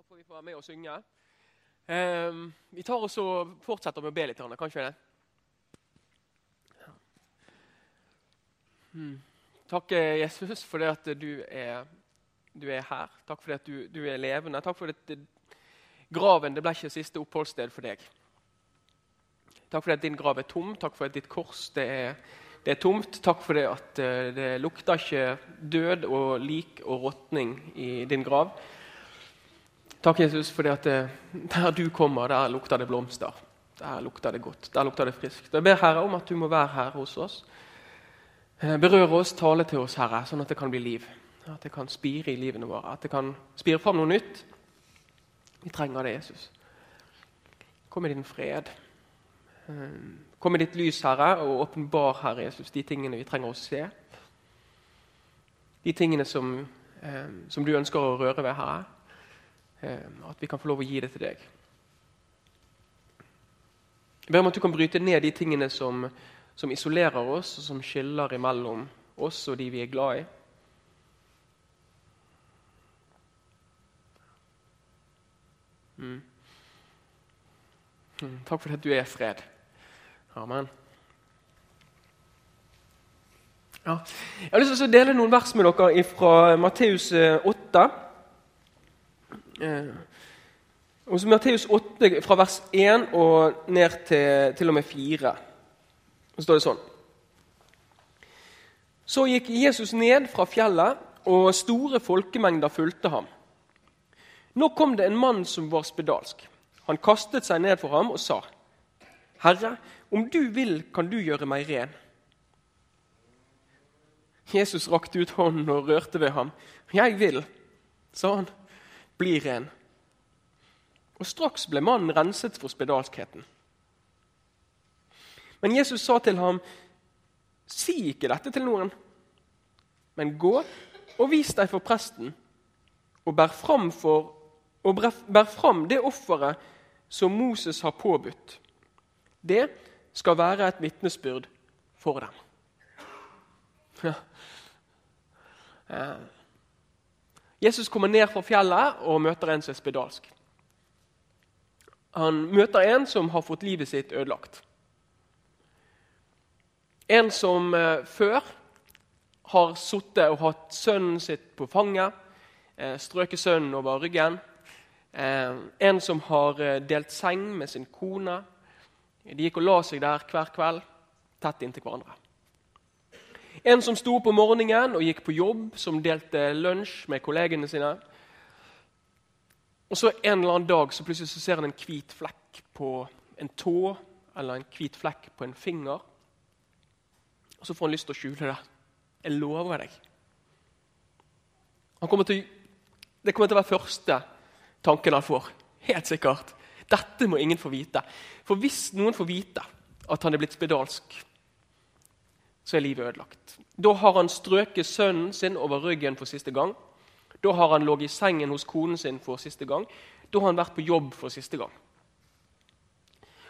Da at vi får være med og synge. Um, vi tar oss og fortsetter med å be litt. Kan ikke det? Hmm. Takk, eh, Jesus, for det at du er, du er her. Takk for det at du, du er levende. Takk for at graven det ble ikke siste oppholdssted for deg. Takk for at din grav er tom. Takk for at ditt kors det er, det er tomt. Takk for det at eh, det lukter ikke død og lik og råtning i din grav. Takk, Jesus, for at det, der du kommer, der lukter det blomster. Der lukter det godt. Der lukter det friskt. Jeg ber Herre om at du må være her hos oss. Berøre berør oss, tale til oss, Herre, sånn at det kan bli liv. At det kan spire i livene våre. At det kan spire fram noe nytt. Vi trenger det, Jesus. Kom med din fred. Eh, kom med ditt lys, Herre, og åpenbar, Herre Jesus, de tingene vi trenger å se. De tingene som, eh, som du ønsker å røre ved, Herre. At vi kan få lov å gi det til deg. Jeg ber om at du kan bryte ned de tingene som, som isolerer oss, og som skiller imellom oss og de vi er glad i. Mm. Mm. Takk for at du er fred. Amen. Ja. Jeg har lyst til å dele noen vers med dere fra Matteus 8. Eh, så Matteus 8, fra vers 1 og ned til, til og med 4, så står det sånn Så gikk Jesus ned fra fjellet, og store folkemengder fulgte ham. Nå kom det en mann som var spedalsk. Han kastet seg ned for ham og sa, 'Herre, om du vil, kan du gjøre meg ren.' Jesus rakte ut hånden og rørte ved ham. 'Jeg vil', sa han bli ren. Og straks ble mannen renset for spedalskheten. Men Jesus sa til ham, si ikke dette til noen, men gå og vis deg for presten, og bær fram, for, og bær fram det offeret som Moses har påbudt. Det skal være et vitnesbyrd for dem. Ja. Jesus kommer ned fra fjellet og møter en som er spedalsk. Han møter en som har fått livet sitt ødelagt. En som eh, før har sittet og hatt sønnen sitt på fanget, eh, strøket sønnen over ryggen. Eh, en som har delt seng med sin kone. De gikk og la seg der hver kveld, tett inntil hverandre. En som sto om morgenen og gikk på jobb, som delte lunsj med kollegene sine. Og så En eller annen dag så plutselig så ser han en hvit flekk på en tå eller en hvit flekk på en finger. Og Så får han lyst til å skjule det. Jeg lover deg. Kommer til, det kommer til å være første tanken han får. Helt sikkert. Dette må ingen få vite. For hvis noen får vite at han er blitt spedalsk, så er livet ødelagt. Da har han strøket sønnen sin over ryggen for siste gang. Da har han ligget i sengen hos konen sin for siste gang. Da har han vært på jobb for siste gang.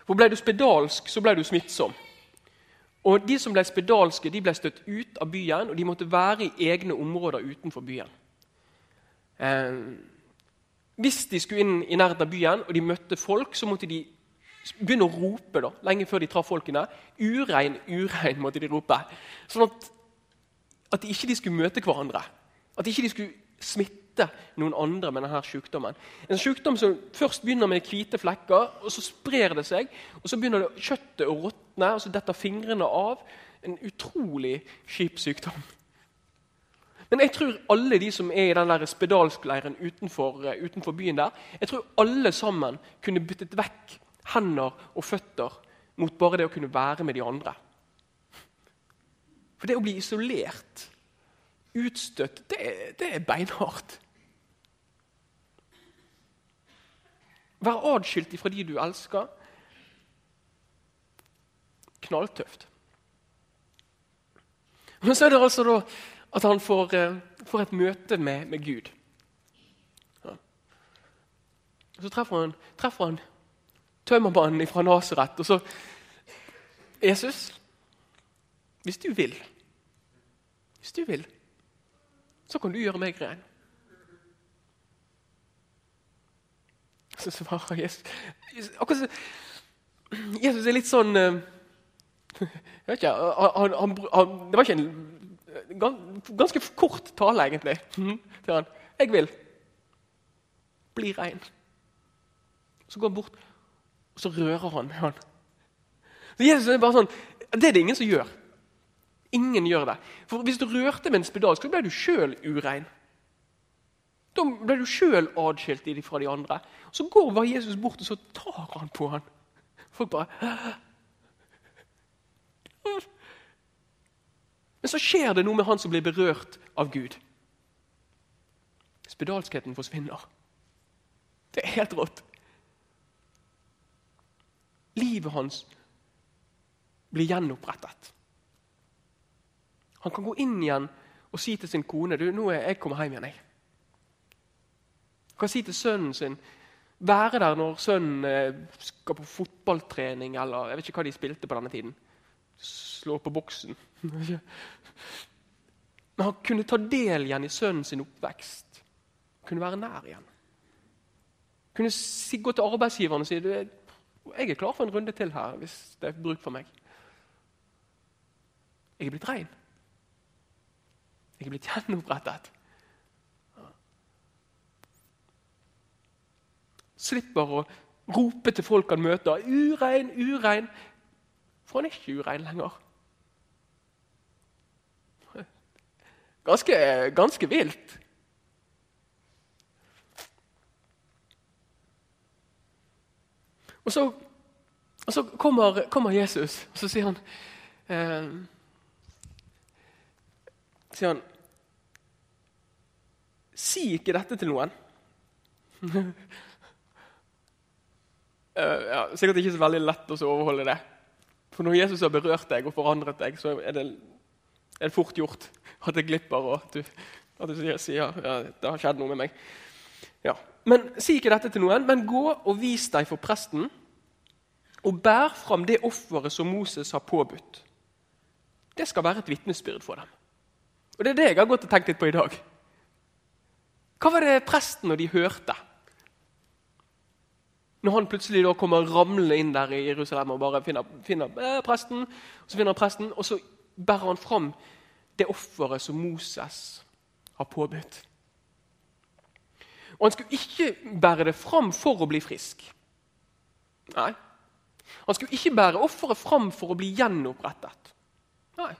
For Ble du spedalsk, så ble du smittsom. Og De som ble spedalske, de ble støtt ut av byen, og de måtte være i egne områder utenfor byen. Eh, hvis de skulle inn i nærheten av byen og de møtte folk, så måtte de begynne å rope da, lenge før de traff folkene. Urein, urein, måtte de rope. Sånn at, at de ikke skulle møte hverandre. At de ikke skulle smitte noen andre med denne sykdommen. En sykdom som først begynner med hvite flekker, og så sprer det seg. og Så begynner det kjøttet å råtne, og så detter fingrene av. En utrolig kjip sykdom. Men jeg tror alle de som er i den spedalskleiren utenfor, utenfor byen der, jeg tror alle sammen kunne byttet vekk hender og føtter mot bare det å kunne være med de andre. For det å bli isolert, utstøtt, det, det er beinhardt. Være adskilt fra de du elsker. Knalltøft. Men så er det altså da at han får, eh, får et møte med, med Gud. Ja. Så treffer han, treffer han tømmermannen fra Nasaret. Og så Jesus, hvis du vil Hvis du vil, så kan du gjøre meg ren. Så svarer Jesus Akkurat som Jesus er litt sånn eh, Jeg vet ikke han, han, han, Det var ikke en ganske kort tale, egentlig, til han. 'Jeg vil. Bli rein.' Så går han bort, og så rører han med han. Så Jesus er bare sånn, Det er det ingen som gjør. Ingen gjør det. For Hvis du rørte med en spedalsk, så ble du sjøl urein. Da ble du sjøl adskilt fra de andre. Så går bare Jesus bort og så tar han på han. Folk bare Men så skjer det noe med han som blir berørt av Gud. Spedalskheten forsvinner. Det er helt rått. Livet hans blir gjenopprettet. Han kan gå inn igjen og si til sin kone du, nå er jeg kommet hjem igjen. jeg. Han kan si til sønnen sin være der når sønnen eh, skal på fotballtrening eller jeg vet ikke hva de spilte på denne tiden. Slå på boksen. Men han kunne ta del igjen i sønnen sin oppvekst. Kunne være nær igjen. Kunne gå til arbeidsgiveren og si jeg er klar for en runde til her hvis det er bruk for meg. Jeg er blitt rein. Jeg er blitt gjenopprettet. Slipper å rope til folk han møter 'urein, urein', for han er ikke urein lenger. Ganske, ganske vilt. Og så, og så kommer, kommer, Jesus, og så sier han eh, sier han Si ikke dette til noen. uh, ja, sikkert ikke så veldig lett å overholde det. For når Jesus har berørt deg og forandret deg, så er det, er det fort gjort at det glipper. og at du, at du sier ja, det har skjedd noe med meg. Ja. Men Si ikke dette til noen, men gå og vis deg for presten, og bær fram det offeret som Moses har påbudt. Det skal være et vitnesbyrd for dem. Og Det er det jeg har gått og tenkt litt på i dag. Hva var det presten og de hørte? Når han plutselig da kommer ramlende inn der i Jerusalem og bare finner, finner eh, presten, og så finner han presten, og så bærer han fram det offeret som Moses har påbudt. Og Han skulle ikke bære det fram for å bli frisk. Nei. Han skulle ikke bære offeret fram for å bli gjenopprettet. Nei.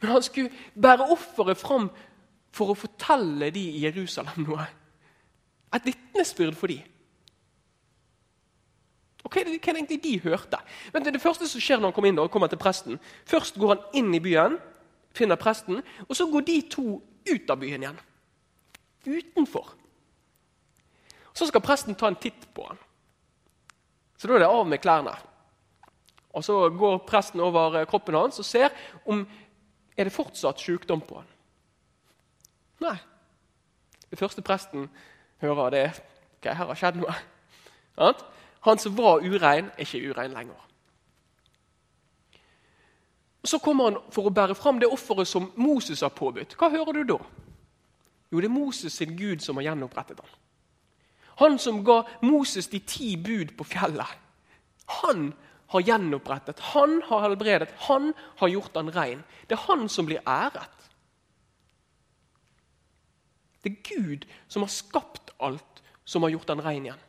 Men han skulle bære offeret fram for å fortelle de i Jerusalem noe. Et vitnesbyrd for de. Og Hva er det, hva er det egentlig de hørte? Men det, det første som skjer når han kommer inn, da, kommer til presten Først går han inn i byen, finner presten, og så går de to ut av byen igjen. Utenfor. Så skal presten ta en titt på han. Så da er det av med klærne. Og Så går presten over kroppen hans og ser om er det fortsatt sykdom på han? Nei. Det første presten hører, det er ok, her har skjedd noe. Han som var urein, er ikke urein lenger. Så kommer han for å bære fram det offeret som Moses har påbudt. Hva hører du da? Jo, det er Moses sin Gud som har gjenopprettet ham. Han som ga Moses de ti bud på fjellet. Han har gjenopprettet, han har helbredet, han har gjort han rein. Det er han som blir æret. Det er Gud som har skapt alt, som har gjort han rein igjen.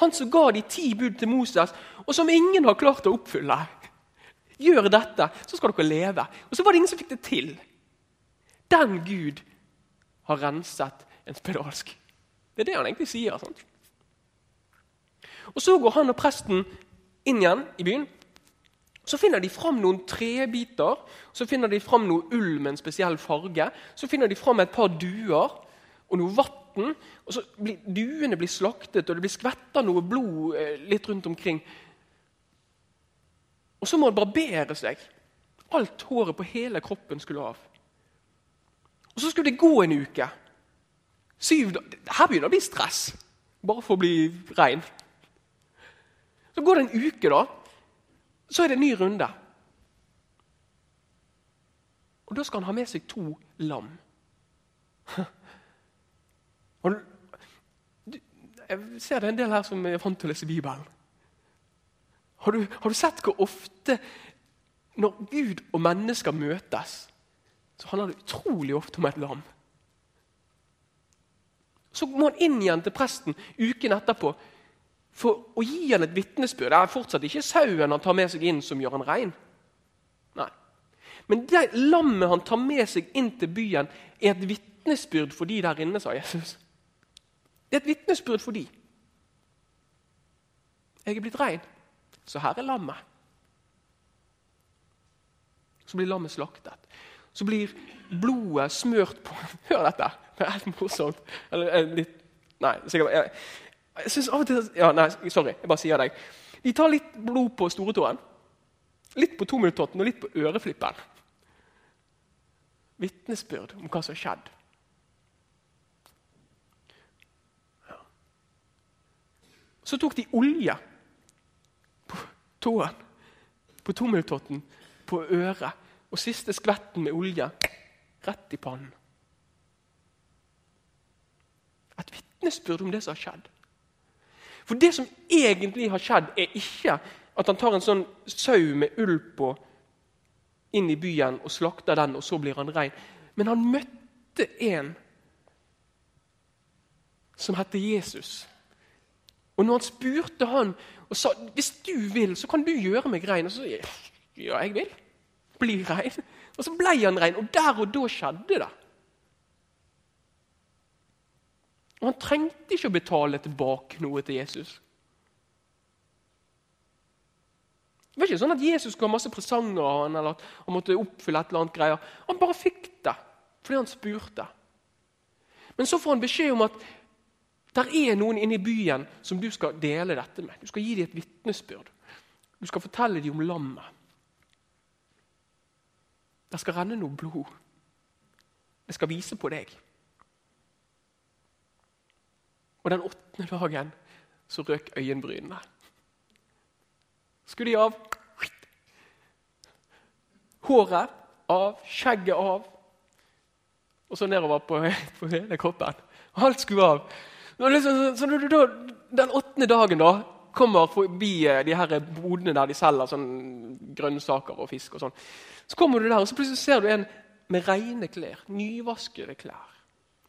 Han som ga de ti bud til Moses, og som ingen har klart å oppfylle. Gjør dette, så skal dere leve. Og så var det ingen som fikk det til. Den Gud har renset en spedalsk. Det er det han egentlig sier. sant? Og Så går han og presten inn igjen i byen. Så finner de fram noen trebiter, så finner de fram noe ull med en spesiell farge. Så finner de fram et par duer og noe vann. og så blir Duene blir slaktet, og det blir skvetta noe blod eh, litt rundt omkring. Og så må han barbere seg. Alt håret på hele kroppen skulle av. Og Så skulle det gå en uke. Syv, her begynner det å bli stress, bare for å bli rein. Så går det en uke, da. Så er det en ny runde. Og Da skal han ha med seg to lam. Og jeg ser det er en del her som er vant til å lese Bibelen. Har du, har du sett hvor ofte når Gud og mennesker møtes, så handler det utrolig ofte om et lam. Så må han inn igjen til presten uken etterpå for å gi han et vitnesbyrd. Det er fortsatt ikke sauen han tar med seg inn, som gjør han rein. Nei. Men det lammet han tar med seg inn til byen, er et vitnesbyrd for de der inne, sa Jesus. Det er et vitnesbyrd for de. Jeg er blitt rein, så her er lammet. Så blir lammet slaktet. Så blir blodet smørt på Hør dette! Det er helt morsomt. Eller eh, litt Nei, sikkert jeg, jeg synes av og til ja, Nei, sorry. Jeg bare sier deg. De tar litt blod på storetåen, litt på tominuttotten og litt på øreflippen. Vitnesbyrd om hva som har skjedd. Ja. Så tok de olje på tåen, på tominuttotten, på øret. Og siste skvetten med olje rett i pannen. Et vitnesbyrd om det som har skjedd. For det som egentlig har skjedd, er ikke at han tar en sånn sau med ull på inn i byen og slakter den, og så blir han rein. Men han møtte en som heter Jesus. Og når han spurte han og sa hvis du vil, så kan du gjøre meg rein, og så ja, jeg vil bli rein. Og så ble han rein, og der og da skjedde det. Og Han trengte ikke å betale tilbake noe til Jesus. Det var ikke sånn at Jesus skulle ha masse presanger av han, eller at han måtte oppfylle et eller annet greier. Han bare fikk det fordi han spurte. Men så får han beskjed om at der er noen inne i byen som du skal dele dette med. Du skal gi dem et vitnesbyrd. Du skal fortelle dem om lammet. Det skal renne noe blod. Det skal vise på deg. Og den åttende dagen så røk øyenbrynene. Skulle de av. Håret av, skjegget av, og så nedover på, på hele kroppen. Alt skulle av. Så så, så da, Den åttende dagen da, kommer forbi eh, de her bodene der de selger sånn grønnsaker og fisk, og sånn, så kommer du der, og så plutselig ser du en med rene klær. Nyvaskede klær.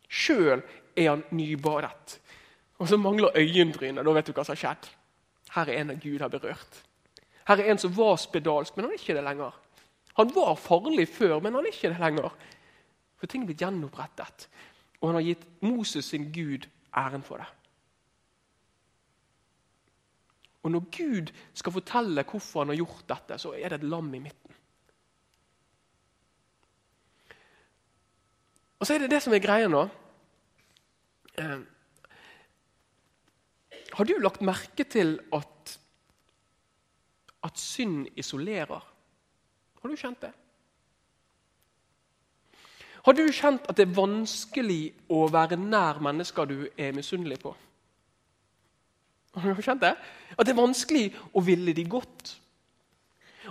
Sjøl er han nybadet. Og så mangler øyenbrynet. Da vet du hva som har skjedd. Her er en Gud har berørt. Her er en som var spedalsk, men han er ikke det lenger. Han var farlig før, men han er ikke det lenger. For ting er blitt gjenopprettet. Og han har gitt Moses sin Gud æren for det. Og når Gud skal fortelle hvorfor han har gjort dette, så er det et lam i midten. Og så er det det som er greia nå. Eh, har du lagt merke til at, at synd isolerer? Har du kjent det? Har du kjent at det er vanskelig å være nær mennesker du er misunnelig på? Har du skjønt det? At det er vanskelig å ville de godt.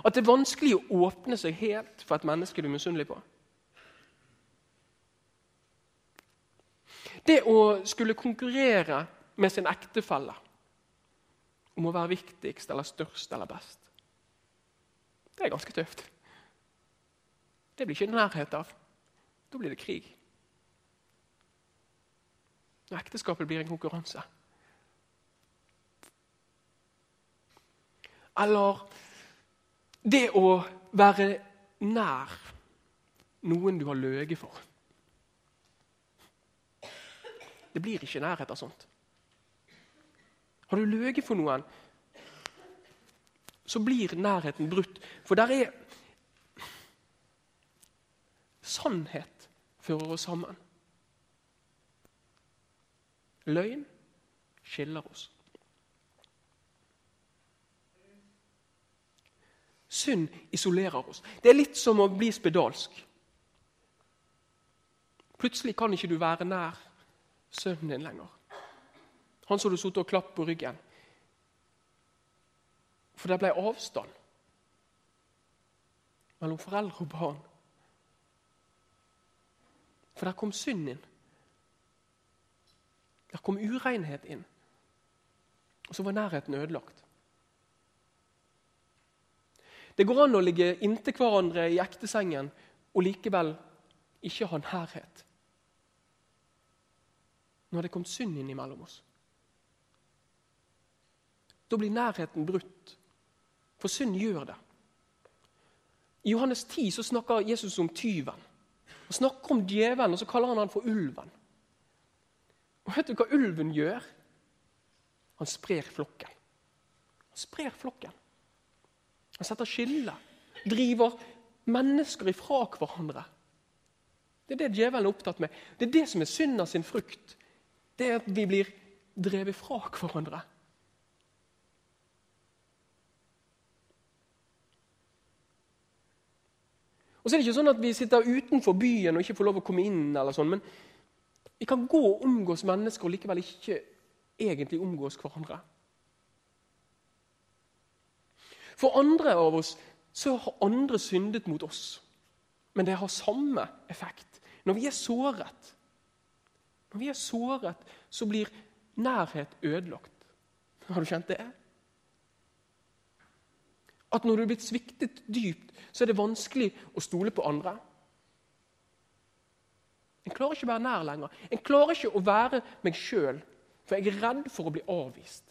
At det er vanskelig å åpne seg helt for et menneske du er misunnelig på. Det å skulle konkurrere med sin ektefelle om å være viktigst eller størst eller best. Det er ganske tøft. Det blir ikke nærhet av. Da blir det krig. Når ekteskapet blir en konkurranse. Eller det å være nær noen du har løyet for. Det blir ikke nærhet av sånt. Har du løyet for noen, så blir nærheten brutt. For der er Sannhet fører oss sammen. Løgn skiller oss. Synd isolerer oss. Det er litt som å bli spedalsk. Plutselig kan ikke du være nær sønnen din lenger. Han som du satt og klapp på ryggen. For det ble avstand mellom foreldre og barn. For der kom synd inn. Der kom urenhet inn. Og så var nærheten ødelagt. Det går an å ligge inntil hverandre i ektesengen og likevel ikke ha nærhet. Når det er kommet synd inn imellom oss. Da blir nærheten brutt. For synd gjør det. I Johannes 10 så snakker Jesus om tyven. Han snakker om djevelen, og så kaller han han for ulven. Og Vet du hva ulven gjør? Han sprer flokken. Han sprer flokken. Han setter skille. Driver mennesker ifra hverandre. Det er det djevelen er opptatt med. Det er det som er synda sin frukt. Det er at vi blir drevet fra hverandre. Og så er det ikke sånn at Vi sitter utenfor byen og ikke får lov å komme inn, eller sånn, men vi kan gå og omgås mennesker og likevel ikke egentlig omgås hverandre. For andre av oss så har andre syndet mot oss, men det har samme effekt. Når vi er såret, når vi er såret, så blir nærhet ødelagt. Har du kjent det? At når du er blitt sviktet dypt, så er det vanskelig å stole på andre. En klarer ikke å være nær lenger. En klarer ikke å være meg sjøl, for jeg er redd for å bli avvist.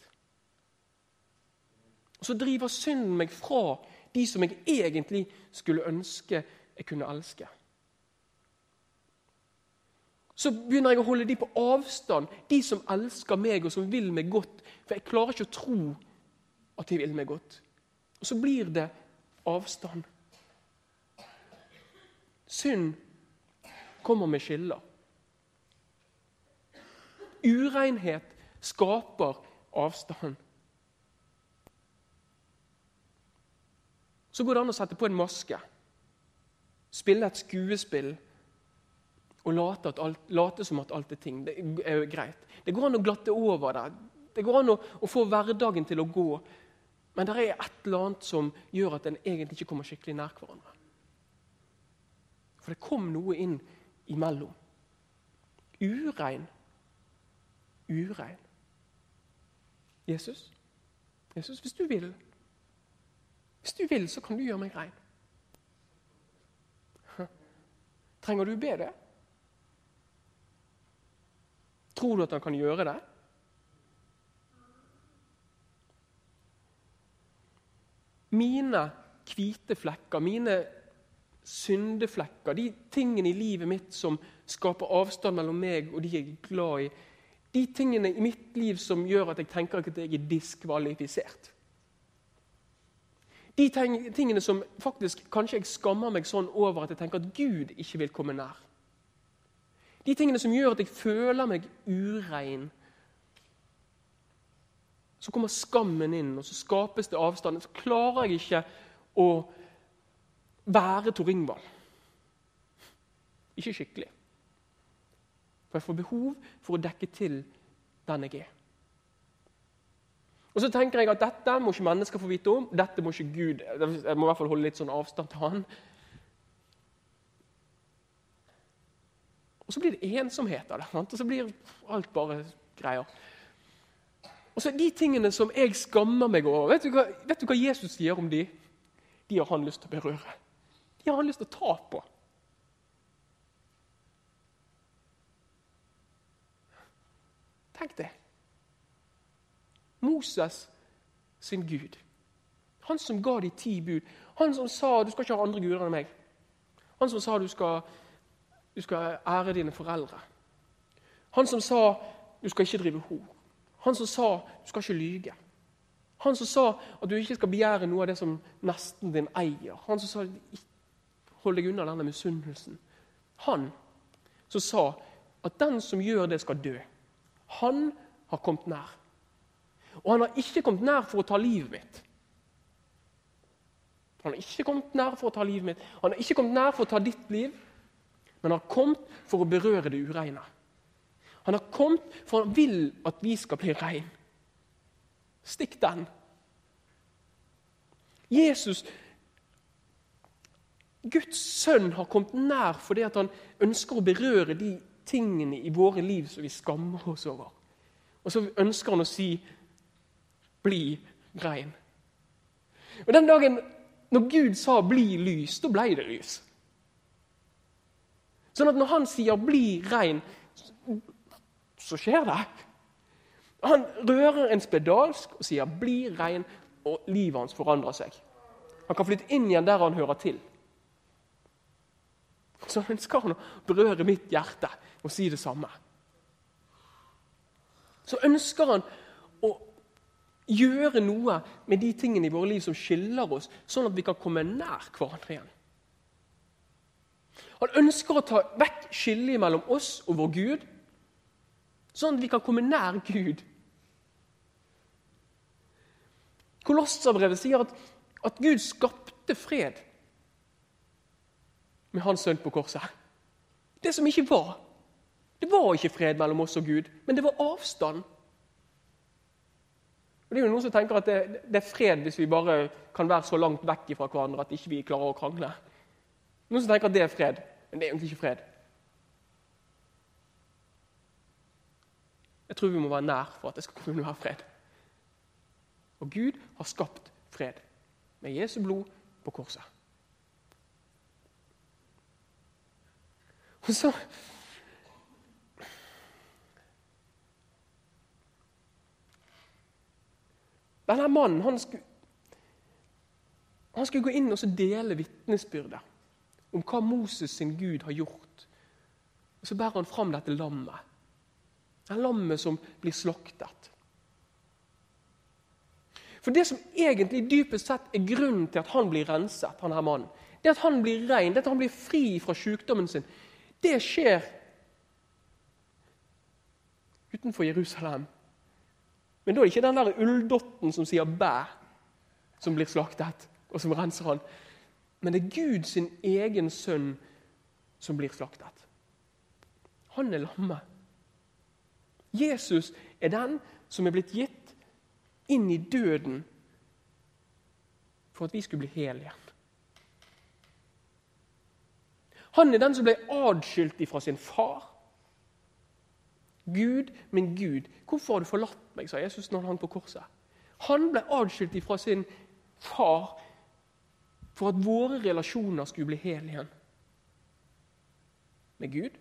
Og Så driver synden meg fra de som jeg egentlig skulle ønske jeg kunne elske. Så begynner jeg å holde de på avstand, de som elsker meg og som vil meg godt. For jeg klarer ikke å tro at de vil meg godt. Og så blir det avstand. Synd kommer med skiller. Urenhet skaper avstand. Så går det an å sette på en maske, spille et skuespill og late, alt, late som at alt er ting. Det er greit. Det går an å glatte over det. Det går an å, å få hverdagen til å gå men det er et eller annet som gjør at en egentlig ikke kommer skikkelig nær hverandre. For det kom noe inn imellom. Urein. Urein. Jesus, Jesus, hvis du vil Hvis du vil, så kan du gjøre meg rein. Trenger du be det? Tror du at han kan gjøre det? Mine hvite flekker, mine syndeflekker, de tingene i livet mitt som skaper avstand mellom meg og de jeg er glad i, de tingene i mitt liv som gjør at jeg tenker at jeg er diskvalifisert. De tingene som faktisk kanskje jeg skammer meg sånn over at jeg tenker at Gud ikke vil komme nær. De tingene som gjør at jeg føler meg urein så kommer skammen inn, og så skapes det avstand. Så klarer jeg ikke å være Tor Ingvald. Ikke skikkelig. For jeg får behov for å dekke til den jeg er. Og så tenker jeg at Dette må ikke mennesker få vite om. Dette må ikke Gud Jeg må i hvert fall holde litt sånn avstand til han. Og så blir det ensomhet av det. Og så blir alt bare greier. Og så De tingene som jeg skammer meg over, vet du, hva, vet du hva Jesus sier om de? De har han lyst til å berøre. De har han lyst til å ta på. Tenk det. Moses sin Gud. Han som ga de ti bud. Han som sa du skal ikke ha andre guder enn meg. Han som sa du skal, du skal ære dine foreldre. Han som sa du skal ikke drive hor. Han som sa du skal ikke lyge. Han som sa at du ikke skal begjære noe av det som nesten din eier. Han som sa hold deg unna denne misunnelsen. Han som sa at den som gjør det, skal dø. Han har kommet nær. Og han har ikke kommet nær for å ta livet mitt. Han har ikke kommet nær for å ta livet mitt. Han har ikke kommet nær for å ta ditt liv, men han har kommet for å berøre det ureine. Han har kommet for han vil at vi skal bli rein. Stikk den. Jesus, Guds sønn, har kommet nær fordi han ønsker å berøre de tingene i våre liv som vi skammer oss over. Og så ønsker han å si bli rein. Og Den dagen når Gud sa 'bli lys', da ble det lys. Sånn at når han sier 'bli rein', så skjer det. Han rører en spedalsk og sier 'bli rein', og livet hans forandrer seg. Han kan flytte inn igjen der han hører til. Så ønsker han å berøre mitt hjerte og si det samme. Så ønsker han gjøre noe med de tingene i våre liv som skiller oss, sånn at vi kan komme nær hverandre igjen. Han ønsker å ta vekk skillet mellom oss og vår Gud, sånn at vi kan komme nær Gud. Kolosserbrevet sier at, at Gud skapte fred med hans sønn på korset. Det som ikke var. Det var ikke fred mellom oss og Gud, men det var avstand. Og det er jo Noen som tenker at det, det, er fred hvis vi bare kan være så langt vekk fra hverandre at ikke vi ikke klarer å krangle. Noen som tenker at det er fred, men det er egentlig ikke fred. Jeg tror vi må være nær for at det skal kunne være fred. Og Gud har skapt fred med Jesu blod på korset. Og så Denne mannen han skulle, han skulle gå inn og dele vitnesbyrdet om hva Moses sin Gud har gjort. Og Så bærer han fram dette lammet. Det lammet som blir slaktet. For Det som egentlig dypest sett er grunnen til at han blir renset, her mannen, det at han blir ren, det at han blir fri fra sykdommen sin, det skjer utenfor Jerusalem. Men da er det ikke den der ulldotten som sier 'bæ', som blir slaktet, og som renser han. Men det er Gud sin egen sønn som blir slaktet. Han er lammet. Jesus er den som er blitt gitt inn i døden for at vi skulle bli hele igjen. Han er den som ble adskilt fra sin far. Gud, min Gud, hvorfor har du forlatt meg, sa Jesus når han hang på korset. Han ble adskilt fra sin far for at våre relasjoner skulle bli hel igjen. Med Gud,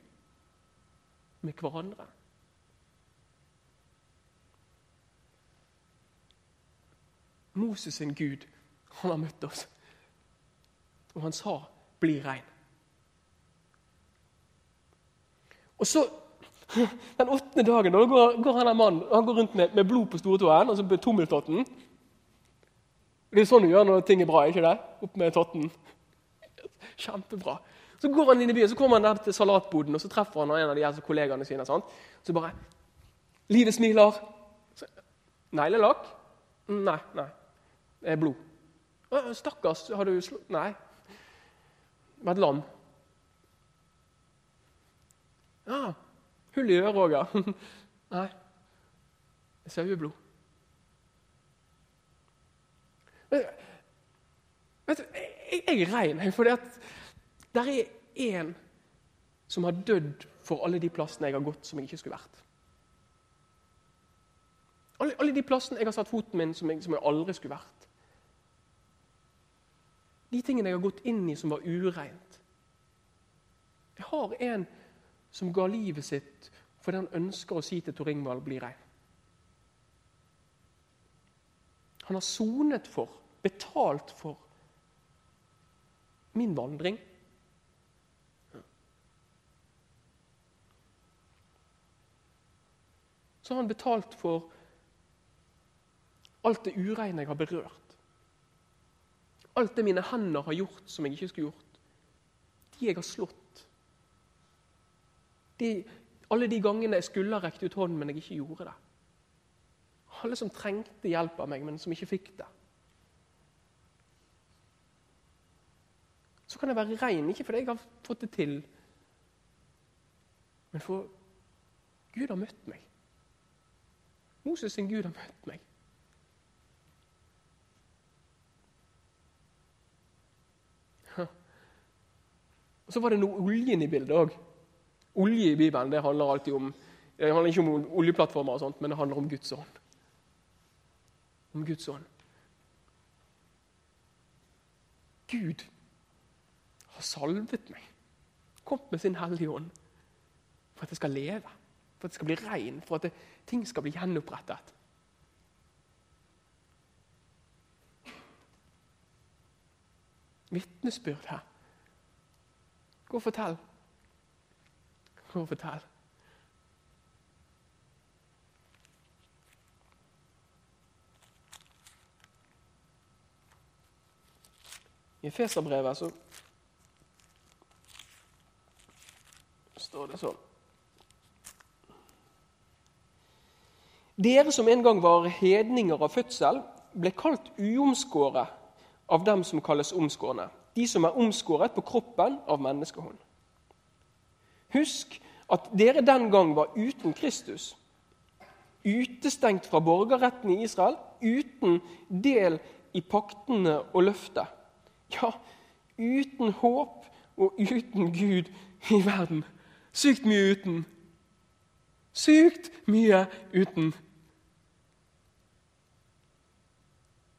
med hverandre. Moses sin Gud, han har møtt oss. Og han sa 'bli rein'. Og så, Den åttende dagen da går, går han mannen han går rundt med, med blod på stortåen, altså på tommeltotten. Det er sånn du gjør når ting er bra, ikke det? Opp med totten. Kjempebra. Så går han inn i byen, så kommer han der til salatboden og så treffer han en av de her kollegaene sine. Sant? Så bare 'Livet smiler.' Neglelakk? Nei. nei. Det er blod. 'Stakkars, har du slått Nei. Med et lam. Ja, hull i øret Roger. Nei, det er saueblod. Vet du, jeg, jeg er rein, for det er én som har dødd for alle de plassene jeg har gått som jeg ikke skulle vært. Alle, alle de plassene jeg har satt foten min som jeg, som jeg aldri skulle vært. De tingene jeg har gått inn i som var ureint. Jeg har en som ga livet sitt fordi han ønsker å si til Tor Ingvald 'bli rein'. Han har sonet for, betalt for, min vandring. Så har han betalt for alt det ureine jeg har berørt. Alt det mine hender har gjort som jeg ikke skulle gjort. De jeg har slått de, alle de gangene jeg skulle ha rekt ut hånden, men jeg ikke gjorde det. Alle som trengte hjelp av meg, men som ikke fikk det. Så kan jeg være rein, ikke fordi jeg har fått det til, men for Gud har møtt meg. Moses sin Gud har møtt meg. Og Så var det noe oljen i bildet òg. Olje i Bibelen det handler alltid om det handler ikke om oljeplattformer, og sånt, men det handler om Guds ånd. om Guds ånd. Gud har salvet meg, kommet med sin Hellige Ånd, for at jeg skal leve, for at jeg skal bli rein, for at det, ting skal bli gjenopprettet. Vitnesbyrd her. Gå og fortell. Gå og fortell. I Feserbrevet så står det sånn Dere som en gang var hedninger av fødsel, ble kalt uomskåret av dem som kalles omskårne. De som er omskåret på kroppen av menneskehånd. Husk at dere den gang var uten Kristus. Utestengt fra borgerretten i Israel, uten del i paktene og løftet. Ja, uten håp og uten Gud i verden. Sykt mye uten. Sykt mye uten.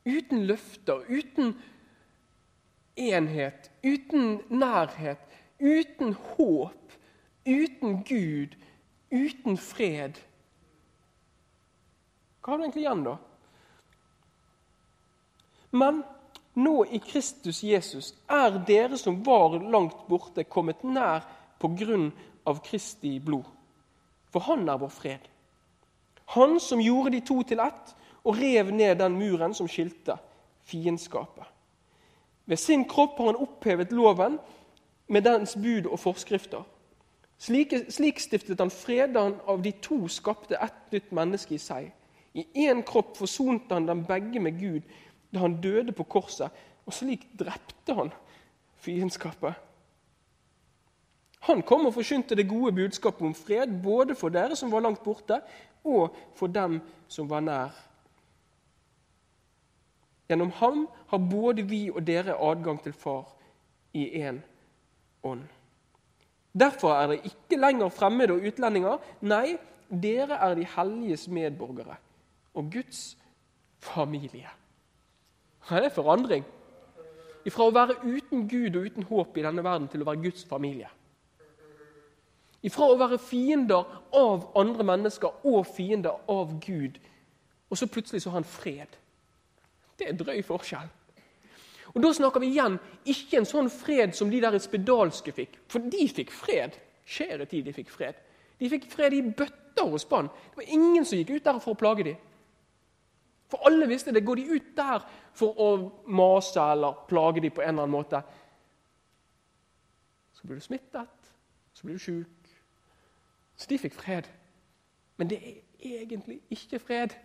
Uten løfter, uten enhet, uten nærhet, uten håp, uten Gud, uten fred. Hva har du egentlig igjen, da? Men nå i Kristus Jesus er dere som var langt borte, kommet nær på grunn av Kristi blod. For han er vår fred. Han som gjorde de to til ett og rev ned den muren som skilte fiendskapet. Ved sin kropp har han opphevet loven med dens bud og forskrifter. Slik, slik stiftet han fred da han av de to skapte ett nytt menneske i seg. I én kropp forsonte han dem begge med Gud da han døde på korset, og slik drepte han fiendskapet. Han kom og forkynte det gode budskapet om fred, både for dere som var langt borte, og for dem som var nær. Gjennom ham har både vi og dere adgang til Far i én ånd. Derfor er dere ikke lenger fremmede og utlendinger. Nei, dere er de helliges medborgere og Guds familie. Det er forandring. Fra å være uten Gud og uten håp i denne verden til å være Guds familie. Fra å være fiender av andre mennesker og fiender av Gud. Og så plutselig så har han fred. Det er drøy forskjell. Og Da snakker vi igjen ikke en sånn fred som de der spedalske fikk. For de fikk fred. Skjære tid de fikk fred. De fikk fred i bøtter og spann. Det var ingen som gikk ut der for å plage dem. For alle visste det. Går de ut der for å mase eller plage dem på en eller annen måte, så blir du smittet, så blir du sjuk. Så de fikk fred. Men det er egentlig ikke fred.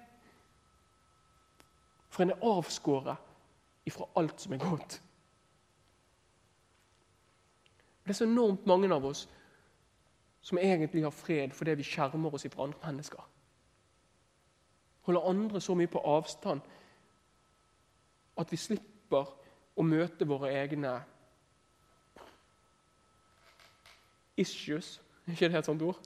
For en er avskåret ifra alt som er godt. Det er så enormt mange av oss som egentlig har fred fordi vi skjermer oss ifra andre mennesker. Holder andre så mye på avstand at vi slipper å møte våre egne issues. Er ikke det et sånt ord?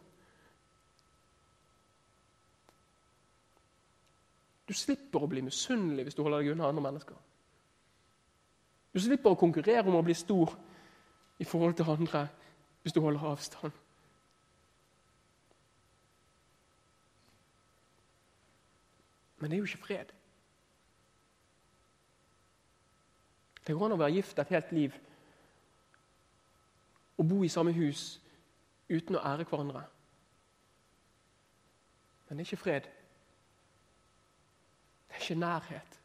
Du slipper å bli misunnelig hvis du holder deg unna andre mennesker. Du slipper å konkurrere om å bli stor i forhold til andre hvis du holder avstand. Men det er jo ikke fred. Det går an å være gift et helt liv og bo i samme hus uten å ære hverandre. Men det er ikke fred. Det er ikke nærhet.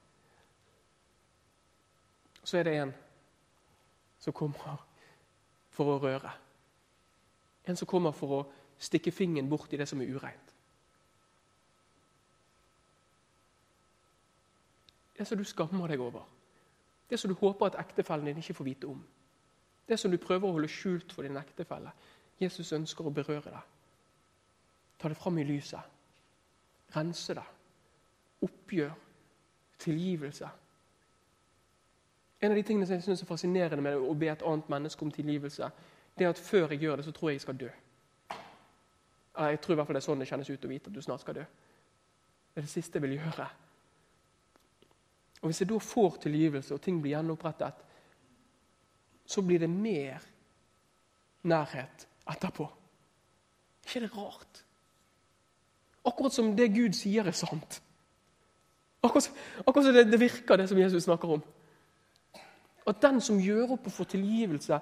Så er det en som kommer for å røre. En som kommer for å stikke fingeren bort i det som er ureint. Det som du skammer deg over. Det som du håper at ektefellen din ikke får vite om. Det som du prøver å holde skjult for din ektefelle. Jesus ønsker å berøre deg. Ta det fram i lyset. Rense det oppgjør, tilgivelse. En av de tingene som jeg synes er fascinerende med å be et annet menneske om tilgivelse, det er at før jeg gjør det, så tror jeg jeg skal dø. Jeg tror i hvert fall det er sånn det kjennes ut å vite at du snart skal dø. Det er det siste jeg vil gjøre. Og Hvis jeg da får tilgivelse, og ting blir gjenopprettet, så blir det mer nærhet etterpå. ikke det rart? Akkurat som det Gud sier, er sant. Akkurat, akkurat som det, det virker, det som Jesus snakker om. At den som gjør opp og får tilgivelse,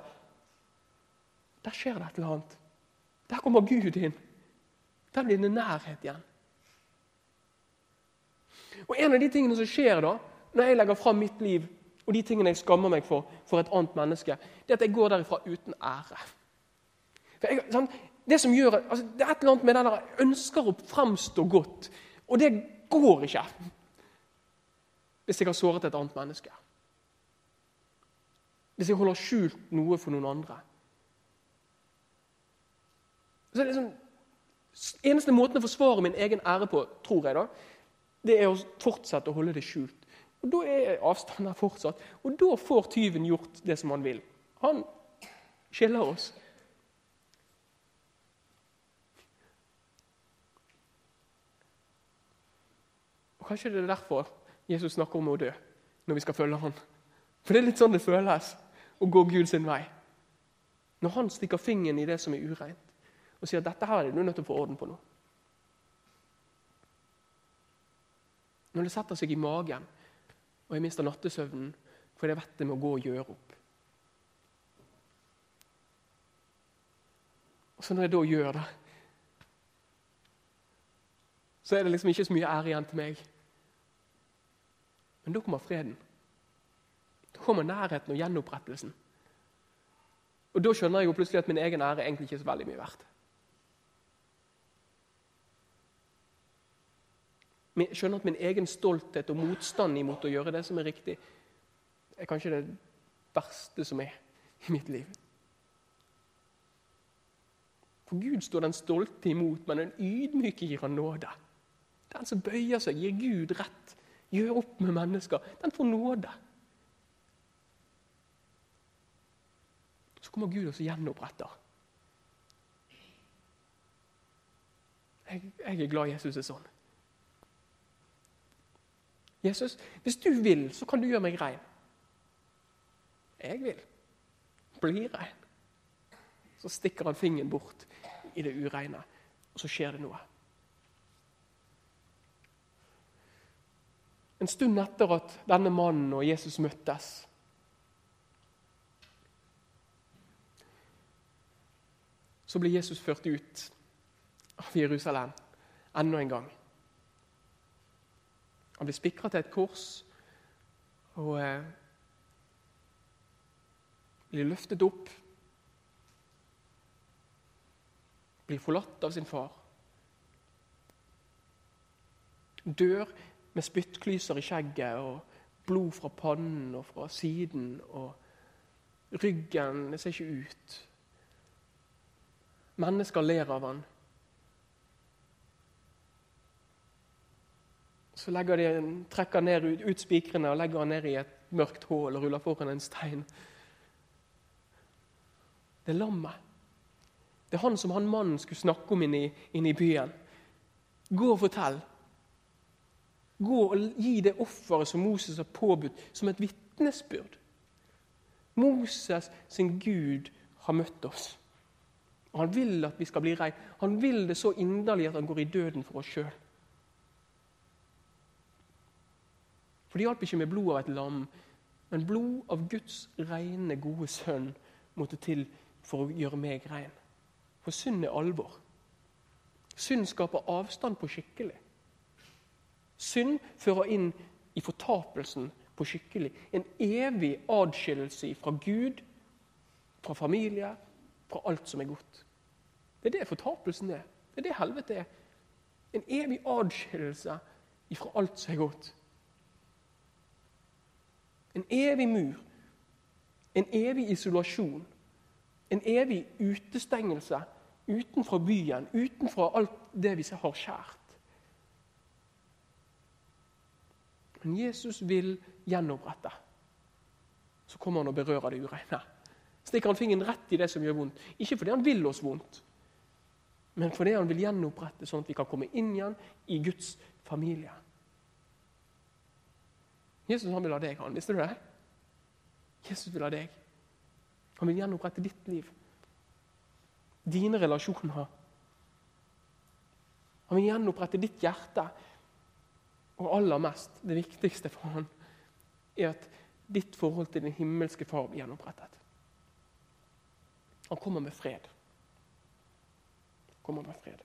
der skjer det et eller annet. Der kommer Gud inn. Der blir det nærhet igjen. Og En av de tingene som skjer da, når jeg legger fram mitt liv og de tingene jeg skammer meg for for et annet menneske, det er at jeg går derifra uten ære. Jeg, sånn, det som gjør, altså, det er et eller annet med den der jeg ønsker å fremstå godt, og det går ikke hvis jeg har såret et annet menneske. Hvis jeg holder skjult noe for noen andre. Så sånn, Eneste måten å forsvare min egen ære på, tror jeg, da, det er å fortsette å holde det skjult. Og Da er avstanden fortsatt. Og da får tyven gjort det som han vil. Han skiller oss. Og Kanskje det er derfor Jesus snakker om å dø når vi skal følge han. For det er litt sånn det føles å gå Gud sin vei. Når han stikker fingeren i det som er ureint, og sier at dette her er du nødt til å få orden på nå. Når det setter seg i magen, og jeg mister nattesøvnen fordi jeg vet det må gå og gjøre opp. Og så når jeg da gjør det, så er det liksom ikke så mye ære igjen til meg. Men da kommer freden. Da kommer nærheten og gjenopprettelsen. Og Da skjønner jeg jo plutselig at min egen ære egentlig ikke er så veldig mye verdt. Jeg skjønner at min egen stolthet og motstand imot å gjøre det som er riktig, er kanskje det verste som er i mitt liv. For Gud står den stolte imot, men den ydmyke gir han nåde. Den som bøyer seg, gir Gud rett, gjør opp med mennesker. Den får nåde. Så kommer Gud og gjenoppretter. Jeg, jeg er glad Jesus er sånn. Jesus, hvis du vil, så kan du gjøre meg rein. Jeg vil. Bli rein. Så stikker han fingeren bort i det ureine, og så skjer det noe. En stund etter at denne mannen og Jesus møttes, så blir Jesus ført ut av Jerusalem enda en gang. Han blir spikra til et kors og eh, blir løftet opp. Blir forlatt av sin far. Dør med spyttklyser i skjegget og blod fra pannen og fra siden. Og ryggen det ser ikke ut. Mennesker ler av han. Så de, trekker ned, ut, ut spikrene og legger han ned i et mørkt hull og ruller foran en stein. Det er lammet. Det er han som han mannen skulle snakke om inne i, inne i byen. Gå og fortell. Gå og gi det offeret som Moses har påbudt, som et vitnesbyrd. Moses sin Gud har møtt oss. Han vil at vi skal bli rei. Han vil det så inderlig at han går i døden for oss sjøl. For det hjalp ikke med blod av et lam, men blod av Guds rene, gode sønn måtte til for å gjøre meg rein. For synd er alvor. Synd skaper avstand på skikkelig. Synd fører inn i fortapelsen på skikkelig. En evig adskillelse fra Gud, fra familie, fra alt som er godt. Det er det fortapelsen er. Det er det helvete er. En evig adskillelse fra alt som er godt. En evig mur. En evig isolasjon. En evig utestengelse utenfor byen, utenfor alt det vi har kjært. Men Jesus vil gjenopprette. Så kommer han og berører det ureine. Stikker han fingeren rett i det som gjør vondt. Ikke fordi han vil oss vondt, men fordi han vil gjenopprette, sånn at vi kan komme inn igjen i Guds familie. Jesus han vil ha deg, han. Visste du det? Jesus vil ha deg. Han vil gjenopprette ditt liv. Dine relasjoner. Han vil gjenopprette ditt hjerte. Og aller mest, det viktigste for han, er at ditt forhold til den himmelske far blir gjenopprettet. Han kommer med fred. Kommer med fred.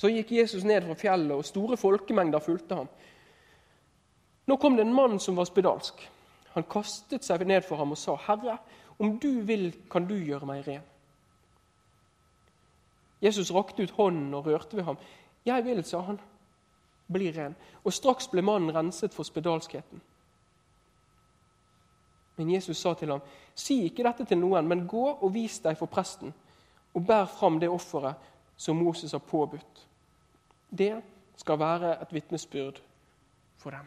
Så gikk Jesus ned fra fjellet, og store folkemengder fulgte ham. Nå kom det en mann som var spedalsk. Han kastet seg ned for ham og sa, 'Herre, om du vil, kan du gjøre meg ren.' Jesus rakte ut hånden og rørte ved ham. 'Jeg vil', sa han. 'Bli ren.' Og straks ble mannen renset for spedalskheten. Men Jesus sa til ham, 'Si ikke dette til noen, men gå og vis deg for presten,' 'og bær fram det offeret som Moses har påbudt.' Det skal være et vitnesbyrd for dem.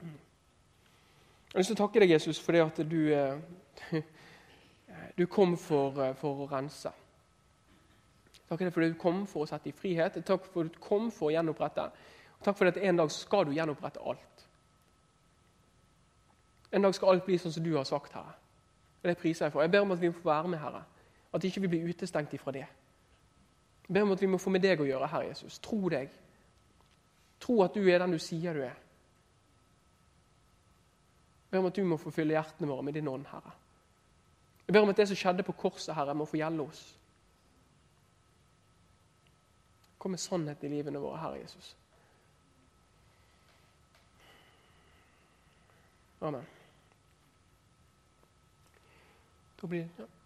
Jeg har lyst til å takke deg, Jesus, for det at du, eh, du kom for, eh, for, å rense. Takk for at du kom for å sette i frihet. Takk for at du kom for å gjenopprette. Og takk for at en dag skal du gjenopprette alt. En dag skal alt bli sånn som du har sagt, Herre. Og Det priser jeg for. Jeg ber om at vi må få være med, Herre. At ikke vi blir utestengt ifra det. Jeg ber om at vi må få med deg å gjøre, Herre Jesus. Tro deg. Tro at du er den du sier du er. Jeg ber om at du må få fylle hjertene våre med din ånd, Herre. Jeg ber om at det som skjedde på korset, Herre, må få gjelde oss. Kom med sannhet i livene våre, Herre Jesus. Amen. Da blir det ja.